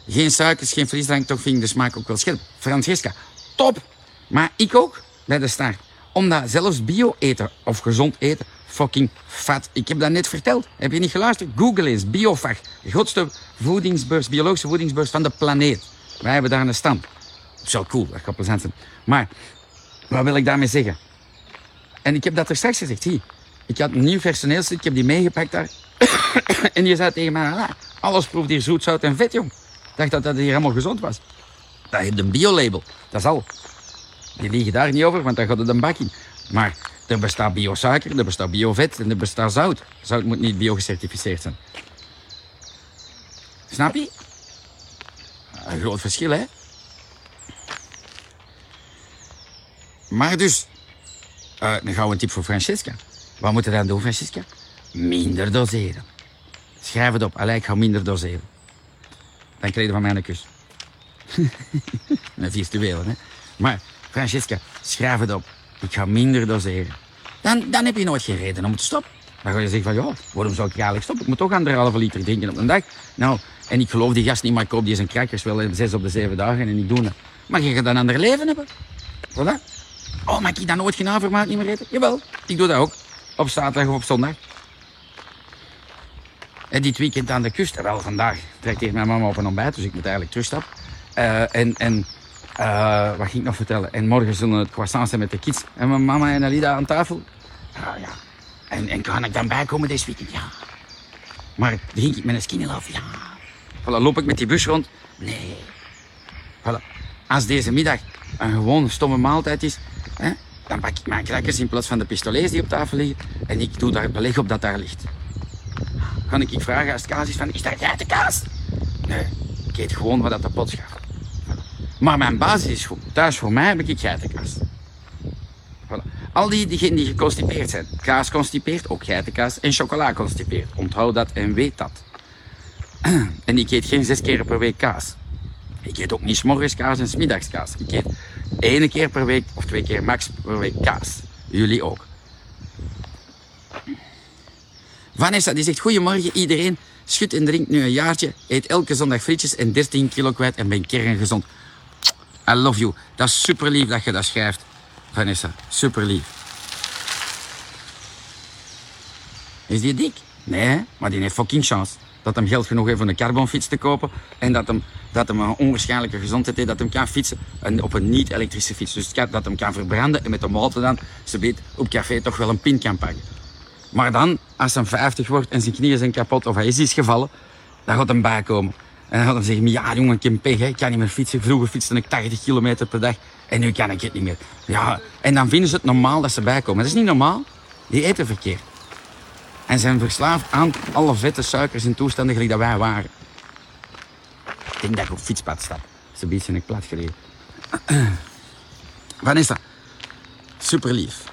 Geen suikers, geen frisdrank, toch ik de smaak ook wel scherp. Francesca, top. Maar ik ook, bij de start. Omdat zelfs bio eten of gezond eten fucking fat. Ik heb dat net verteld. Heb je niet geluisterd? Google eens. Biofag. De grootste voedingsbeurs, biologische voedingsbeurs van de planeet. Wij hebben daar een stand. Zo cool, dat gaat plezant zijn. Maar, wat wil ik daarmee zeggen? En ik heb dat er straks gezegd. Zie, ik had een nieuw personeelslid, ik heb die meegepakt daar. en die zei tegen mij, ah, alles proeft hier zoet, zout en vet, jong. Ik dacht dat dat hier helemaal gezond was. Dat heeft een biolabel. Dat is al. Die liegen daar niet over, want dan gaat het een bak in. Maar er bestaat biosuiker, er bestaat biovet en er bestaat zout. Zout moet niet biogecertificeerd zijn. Snap je? Een groot verschil, hè? Maar dus, uh, dan gaan een tip voor Francesca. Wat moeten we dan doen, Francesca? Minder doseren. Schrijf het op. Allee, ik ga minder doseren. Dan krijg je van mij een kus. een virtuele, hè. Maar, Francesca, schrijf het op. Ik ga minder doseren. Dan, dan heb je nooit geen reden om te stoppen. Dan ga je zeggen van, ja, waarom zou ik eigenlijk stoppen? Ik moet toch anderhalve liter drinken op een dag. Nou, en ik geloof die gast niet, maar ik koop die zijn crackers wel zes op de zeven dagen en ik doe dat. Maar je gaat dan een ander leven hebben. Voilà. Oh, mag ik dan nooit geen havermout niet meer eten? Jawel, ik doe dat ook. Op zaterdag of op zondag. En dit weekend aan de kust, wel vandaag, trekt mijn mama op een ontbijt, dus ik moet eigenlijk terugstappen. Uh, en en uh, wat ging ik nog vertellen? En morgen zullen het croissants zijn met de kids. En mijn mama en Alida aan tafel. Uh, ja. En, en kan ik dan bijkomen deze weekend? Ja. Maar drink ik met een skinny love? Ja. Voilà, loop ik met die bus rond? Nee. Voilà. Als deze middag een gewoon stomme maaltijd is, hè, Dan pak ik mijn crackers in plaats van de pistolets die op tafel liggen. En ik doe daar beleg op dat daar ligt. Kan ik vragen als het kaas is van, is dat geitenkaas? Nee, ik eet gewoon wat dat de pot schaft. Maar mijn basis is goed. Thuis voor mij heb ik geitenkaas. Al die, diegenen die geconstipeerd zijn. Kaas constipeert, ook geitenkaas. En chocola constipeert. Onthoud dat en weet dat. En ik eet geen zes keer per week kaas. Ik eet ook niet 's morgens kaas en 's middags kaas. Ik eet één keer per week of twee keer max per week kaas. Jullie ook. Vanessa die zegt: Goedemorgen iedereen. Schud en drink nu een jaartje. Eet elke zondag frietjes en 13 kilo kwijt en ben kerngezond. I love you. Dat is super lief dat je dat schrijft, Vanessa. Super lief. Is die dik? Nee, maar die heeft fucking chance. Dat hem geld genoeg heeft om een carbonfiets te kopen. En dat hem, dat hem een onwaarschijnlijke gezondheid heeft. Dat hem kan fietsen en op een niet-elektrische fiets. Dus dat hem kan verbranden en met de motor dan, ze weet, op café toch wel een pin kan pakken. Maar dan, als hij 50 wordt en zijn knieën zijn kapot of hij is iets gevallen, dan gaat hem bijkomen. En dan zeggen, ja jongen, ik heb pech, hè. ik kan niet meer fietsen. Vroeger fietste ik 80 kilometer per dag en nu kan ik het niet meer. Ja, en dan vinden ze het normaal dat ze bijkomen. Dat is niet normaal. Die eten verkeerd. En zijn verslaafd aan alle vette suikers en toestanden gelijk dat wij waren. Ik denk dat ik op fietspad sta. Ze zijn ik plat gereden. Vanessa, super lief.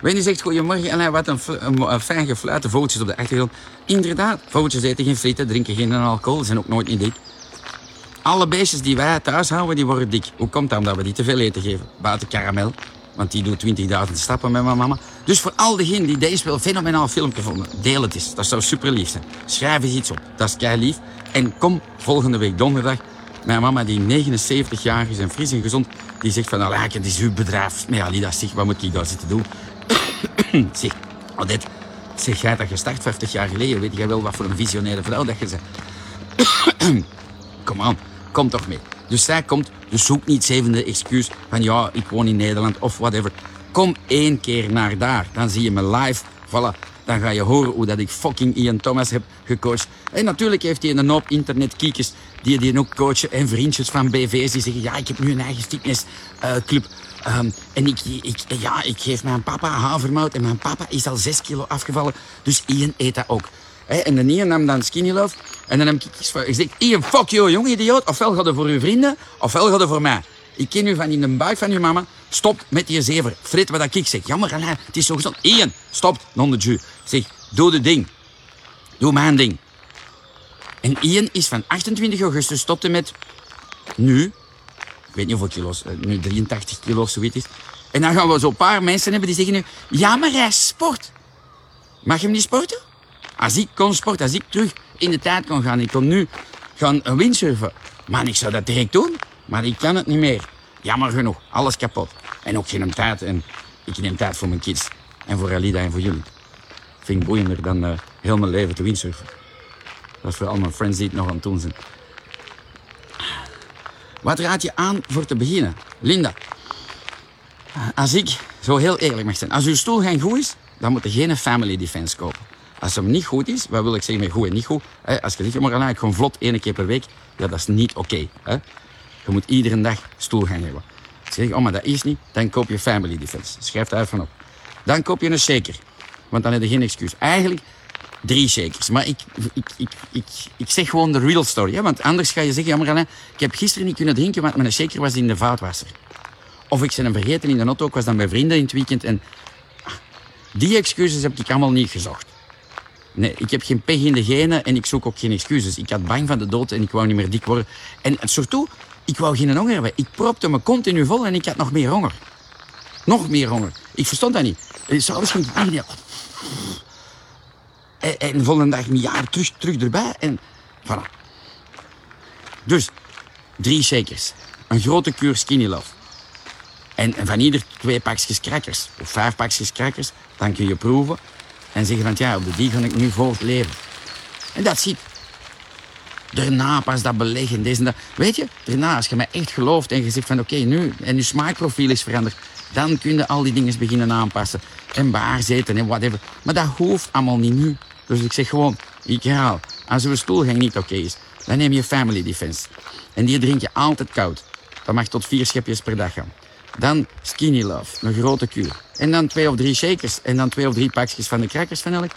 Wendy zegt goedemorgen en hij wat een, een, een fijn gefluit. De vogeltjes op de achtergrond. Inderdaad, vogeltjes eten geen frieten, drinken geen alcohol, zijn ook nooit niet dik. Alle beestjes die wij thuis houden, die worden dik. Hoe komt dat? Omdat we die te veel eten geven. Buiten karamel, want die doet 20.000 stappen met mijn mama. Dus voor al diegenen die deze wel fenomenaal filmpje vonden, deel het eens. Dat zou super lief zijn. Schrijf eens iets op. Dat is kei lief. En kom volgende week donderdag. Mijn mama, die 79 jaar is en fris en gezond, die zegt van, allee, het is uw bedrijf. Maar ja, Lida, zeg, wat moet ik daar zitten doen? zeg, Odette, zeg jij dat je start 50 jaar geleden, weet jij wel wat voor een visionaire vrouw dat je bent? kom aan, kom toch mee. Dus zij komt, dus zoek niet zevende excuus van ja, ik woon in Nederland of whatever. Kom één keer naar daar, dan zie je me live. Voilà, dan ga je horen hoe dat ik fucking Ian Thomas heb gecoacht. En natuurlijk heeft hij een hoop internetkiekers die die ook coachen en vriendjes van BV's die zeggen ja, ik heb nu een eigen fitnessclub. Um, en ik, ik, ja, ik geef mijn papa havermout en mijn papa is al 6 kilo afgevallen. Dus Ian eet dat ook. en de Ian nam dan Skinny Love. En dan heb ik gezegd, Ian, fuck you, jong idioot. Ofwel gaat het voor uw vrienden, ofwel gaat het voor mij. Ik ken u van in de buik van uw mama. Stop met die zever. Frit wat ik zeg. Jammer, het is zo gezond. Ian, stop, non de ju. Zeg, doe de ding. Doe mijn ding. En Ian is van 28 augustus tot en met nu, ik weet niet hoeveel kilo's, nu 83 kilo of zoiets is. En dan gaan we zo'n paar mensen hebben die zeggen nu, ja, maar hij sport. Mag je hem niet sporten? Als ik kon sporten, als ik terug in de tijd kon gaan, ik kon nu gaan windsurfen. Man, ik zou dat direct doen, maar ik kan het niet meer. Jammer genoeg, alles kapot. En ook geen tijd. En ik neem tijd voor mijn kids. En voor Alida en voor jullie. Vind ik boeiender dan uh, heel mijn leven te windsurfen. Dat is voor al mijn friends die het nog aan het doen zijn. Wat raad je aan voor te beginnen? Linda, als ik zo heel eerlijk mag zijn. Als uw stoel geen goed is, dan moet je geen family defense kopen. Als hem niet goed is, wat wil ik zeggen met goed en niet goed? Als je zegt, maar dan gewoon vlot één keer per week. Ja, dat is niet oké. Je moet iedere dag stoel gaan hebben. Zeg je, oh, maar dat is niet, dan koop je family defense. Schrijf daar van op. Dan koop je een shaker. Want dan heb je geen excuus. Eigenlijk drie shakers. Maar ik, ik, ik, ik, ik zeg gewoon de real story. Hè? Want anders ga je zeggen, ja, maar ik heb gisteren niet kunnen drinken, want mijn shaker was in de vaatwasser. Of ik ben hem vergeten in de auto, was dan bij vrienden in het weekend. En ah, die excuses heb ik allemaal niet gezocht. Nee, ik heb geen pech in de genen en ik zoek ook geen excuses. Ik had bang van de dood en ik wou niet meer dik worden. En surtout, ik wou geen honger hebben. Ik propte me continu vol en ik had nog meer honger. Nog meer honger. Ik verstond dat niet. S'avonds ging ik en, en de volgende dag een jaar terug, terug erbij. En voilà. Dus, drie shakers. Een grote kuur Skinny. En, en van ieder twee pakjes crackers. Of vijf pakjes crackers. Dan kun je proeven. En zeggen van, ja, op de die ga ik nu vol leven. En dat ziet. Daarna pas dat beleggen, deze en dat. Weet je, daarna, als je mij echt gelooft en je zegt van, oké, nu, en je smaakprofiel is veranderd, dan kun je al die dingen beginnen aanpassen. En baar zitten en whatever. Maar dat hoeft allemaal niet nu. Dus ik zeg gewoon, ik herhaal, als uw stoelgang niet oké is, dan neem je Family Defense. En die drink je altijd koud. Dat mag tot vier schepjes per dag gaan. Dan Skinny Love, een grote kuur. En dan twee of drie shakers. En dan twee of drie pakjes van de crackers van elk.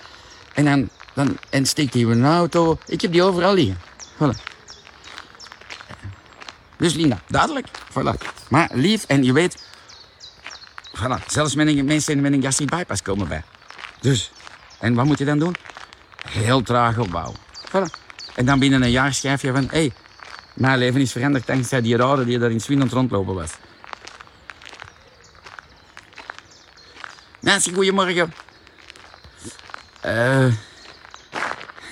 En dan, dan en steekt die in een auto. Ik heb die overal liggen. Voilà. Dus Linda, duidelijk. Voilà. Maar lief en je weet... Voilà, zelfs mensen met een gastric bypass komen bij. Dus, en wat moet je dan doen? Heel traag opbouwen. Voilà. En dan binnen een jaar schrijf je van... Hé, hey, mijn leven is veranderd dankzij die rode die daar in Swindon rondlopen was. Nancy, goedemorgen. Eh...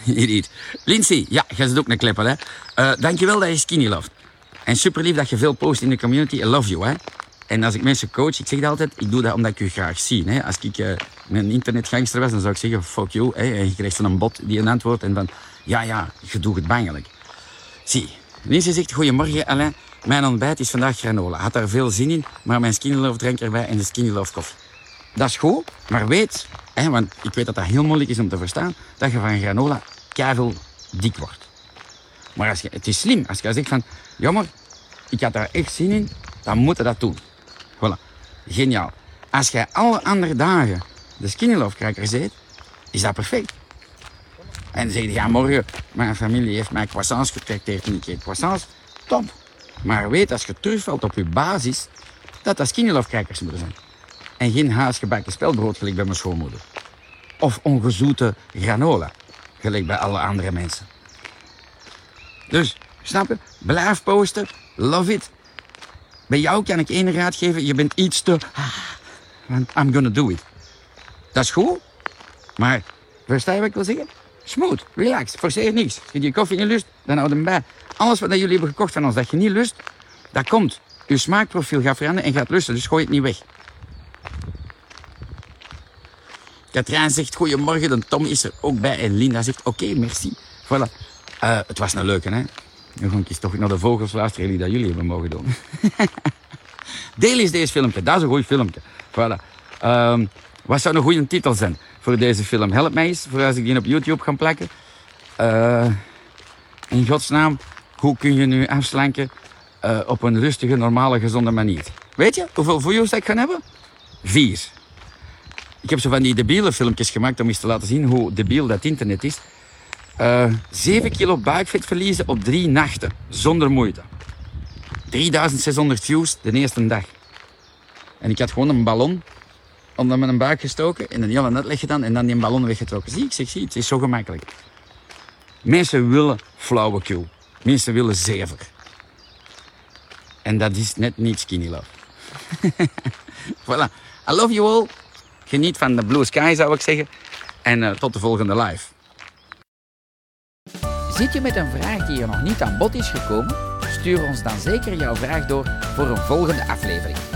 hier, hier. Lindsay, ja, jij zit ook een klippen, hè. Uh, dankjewel dat je skinny loved. En super lief dat je veel post in de community. I love you, hè. En als ik mensen coach, ik zeg dat altijd, ik doe dat omdat ik je graag zie. Hè. Als ik uh, een internetgangster was, dan zou ik zeggen, fuck you. En je krijgt zo'n bot die een antwoord en van, ja, ja, je doet het bangelijk. Zie, Lindsay zegt, goedemorgen Alain. Mijn ontbijt is vandaag granola. Had daar veel zin in, maar mijn skinny love erbij en de skinny love koffie. Dat is goed, maar weet, hè, want ik weet dat dat heel moeilijk is om te verstaan, dat je van granola keihard dik wordt. Maar als je, het is slim als je zegt van, jammer, ik had daar echt zin in, dan moet je dat doen. Voilà, geniaal. Als jij alle andere dagen de skinny love crackers eet, is dat perfect. En dan zeg je, ja morgen, mijn familie heeft mij croissants getrakteerd en ik eet croissants. Top. Maar weet, als je terugvalt op je basis, dat dat skinny love moeten zijn. En geen haasgebakken spelbrood gelijk bij mijn schoonmoeder. Of ongezoete granola, gelijk bij alle andere mensen. Dus, snap je? Blijf posten. Love it. Bij jou kan ik één raad geven. Je bent iets te... Want I'm gonna do it. Dat is goed. Maar, versta je wat ik wil zeggen? Smooth, relax, forceer niks. Als je die koffie niet lust, dan houd hem bij. Alles wat jullie hebben gekocht van ons dat je niet lust, dat komt. Je smaakprofiel gaat veranderen en gaat lusten, dus gooi het niet weg. Katrijn zegt goedemorgen, dan Tom is er ook bij en Linda zegt oké, merci. Voilà. Uh, het was een leuke, hè? Nu ga ik toch naar de vogels luisteren die dat jullie hebben mogen doen. Deel eens deze filmpje, dat is een goed filmpje. Voilà. Um, wat zou een goede titel zijn voor deze film? Help mij eens, voor als ik die op YouTube ga plakken. Uh, in godsnaam, hoe kun je nu afslanken uh, op een rustige, normale, gezonde manier? Weet je hoeveel views ik ga hebben? Vier. Ik heb zo van die debiele filmpjes gemaakt om eens te laten zien hoe debiel dat internet is. Uh, eh, 7 kilo buikvet verliezen op drie nachten, zonder moeite. 3600 views de eerste dag. En ik had gewoon een ballon onder mijn buik gestoken en een hele net gedaan en dan die ballon weggetrokken. Zie ik, zeg, zie, het is zo gemakkelijk. Mensen willen flauwekul. Mensen willen zever. En dat is net niet skinny love. voilà. I love you all. Geniet van de blue sky, zou ik zeggen. En uh, tot de volgende live. Zit je met een vraag die er nog niet aan bod is gekomen? Stuur ons dan zeker jouw vraag door voor een volgende aflevering.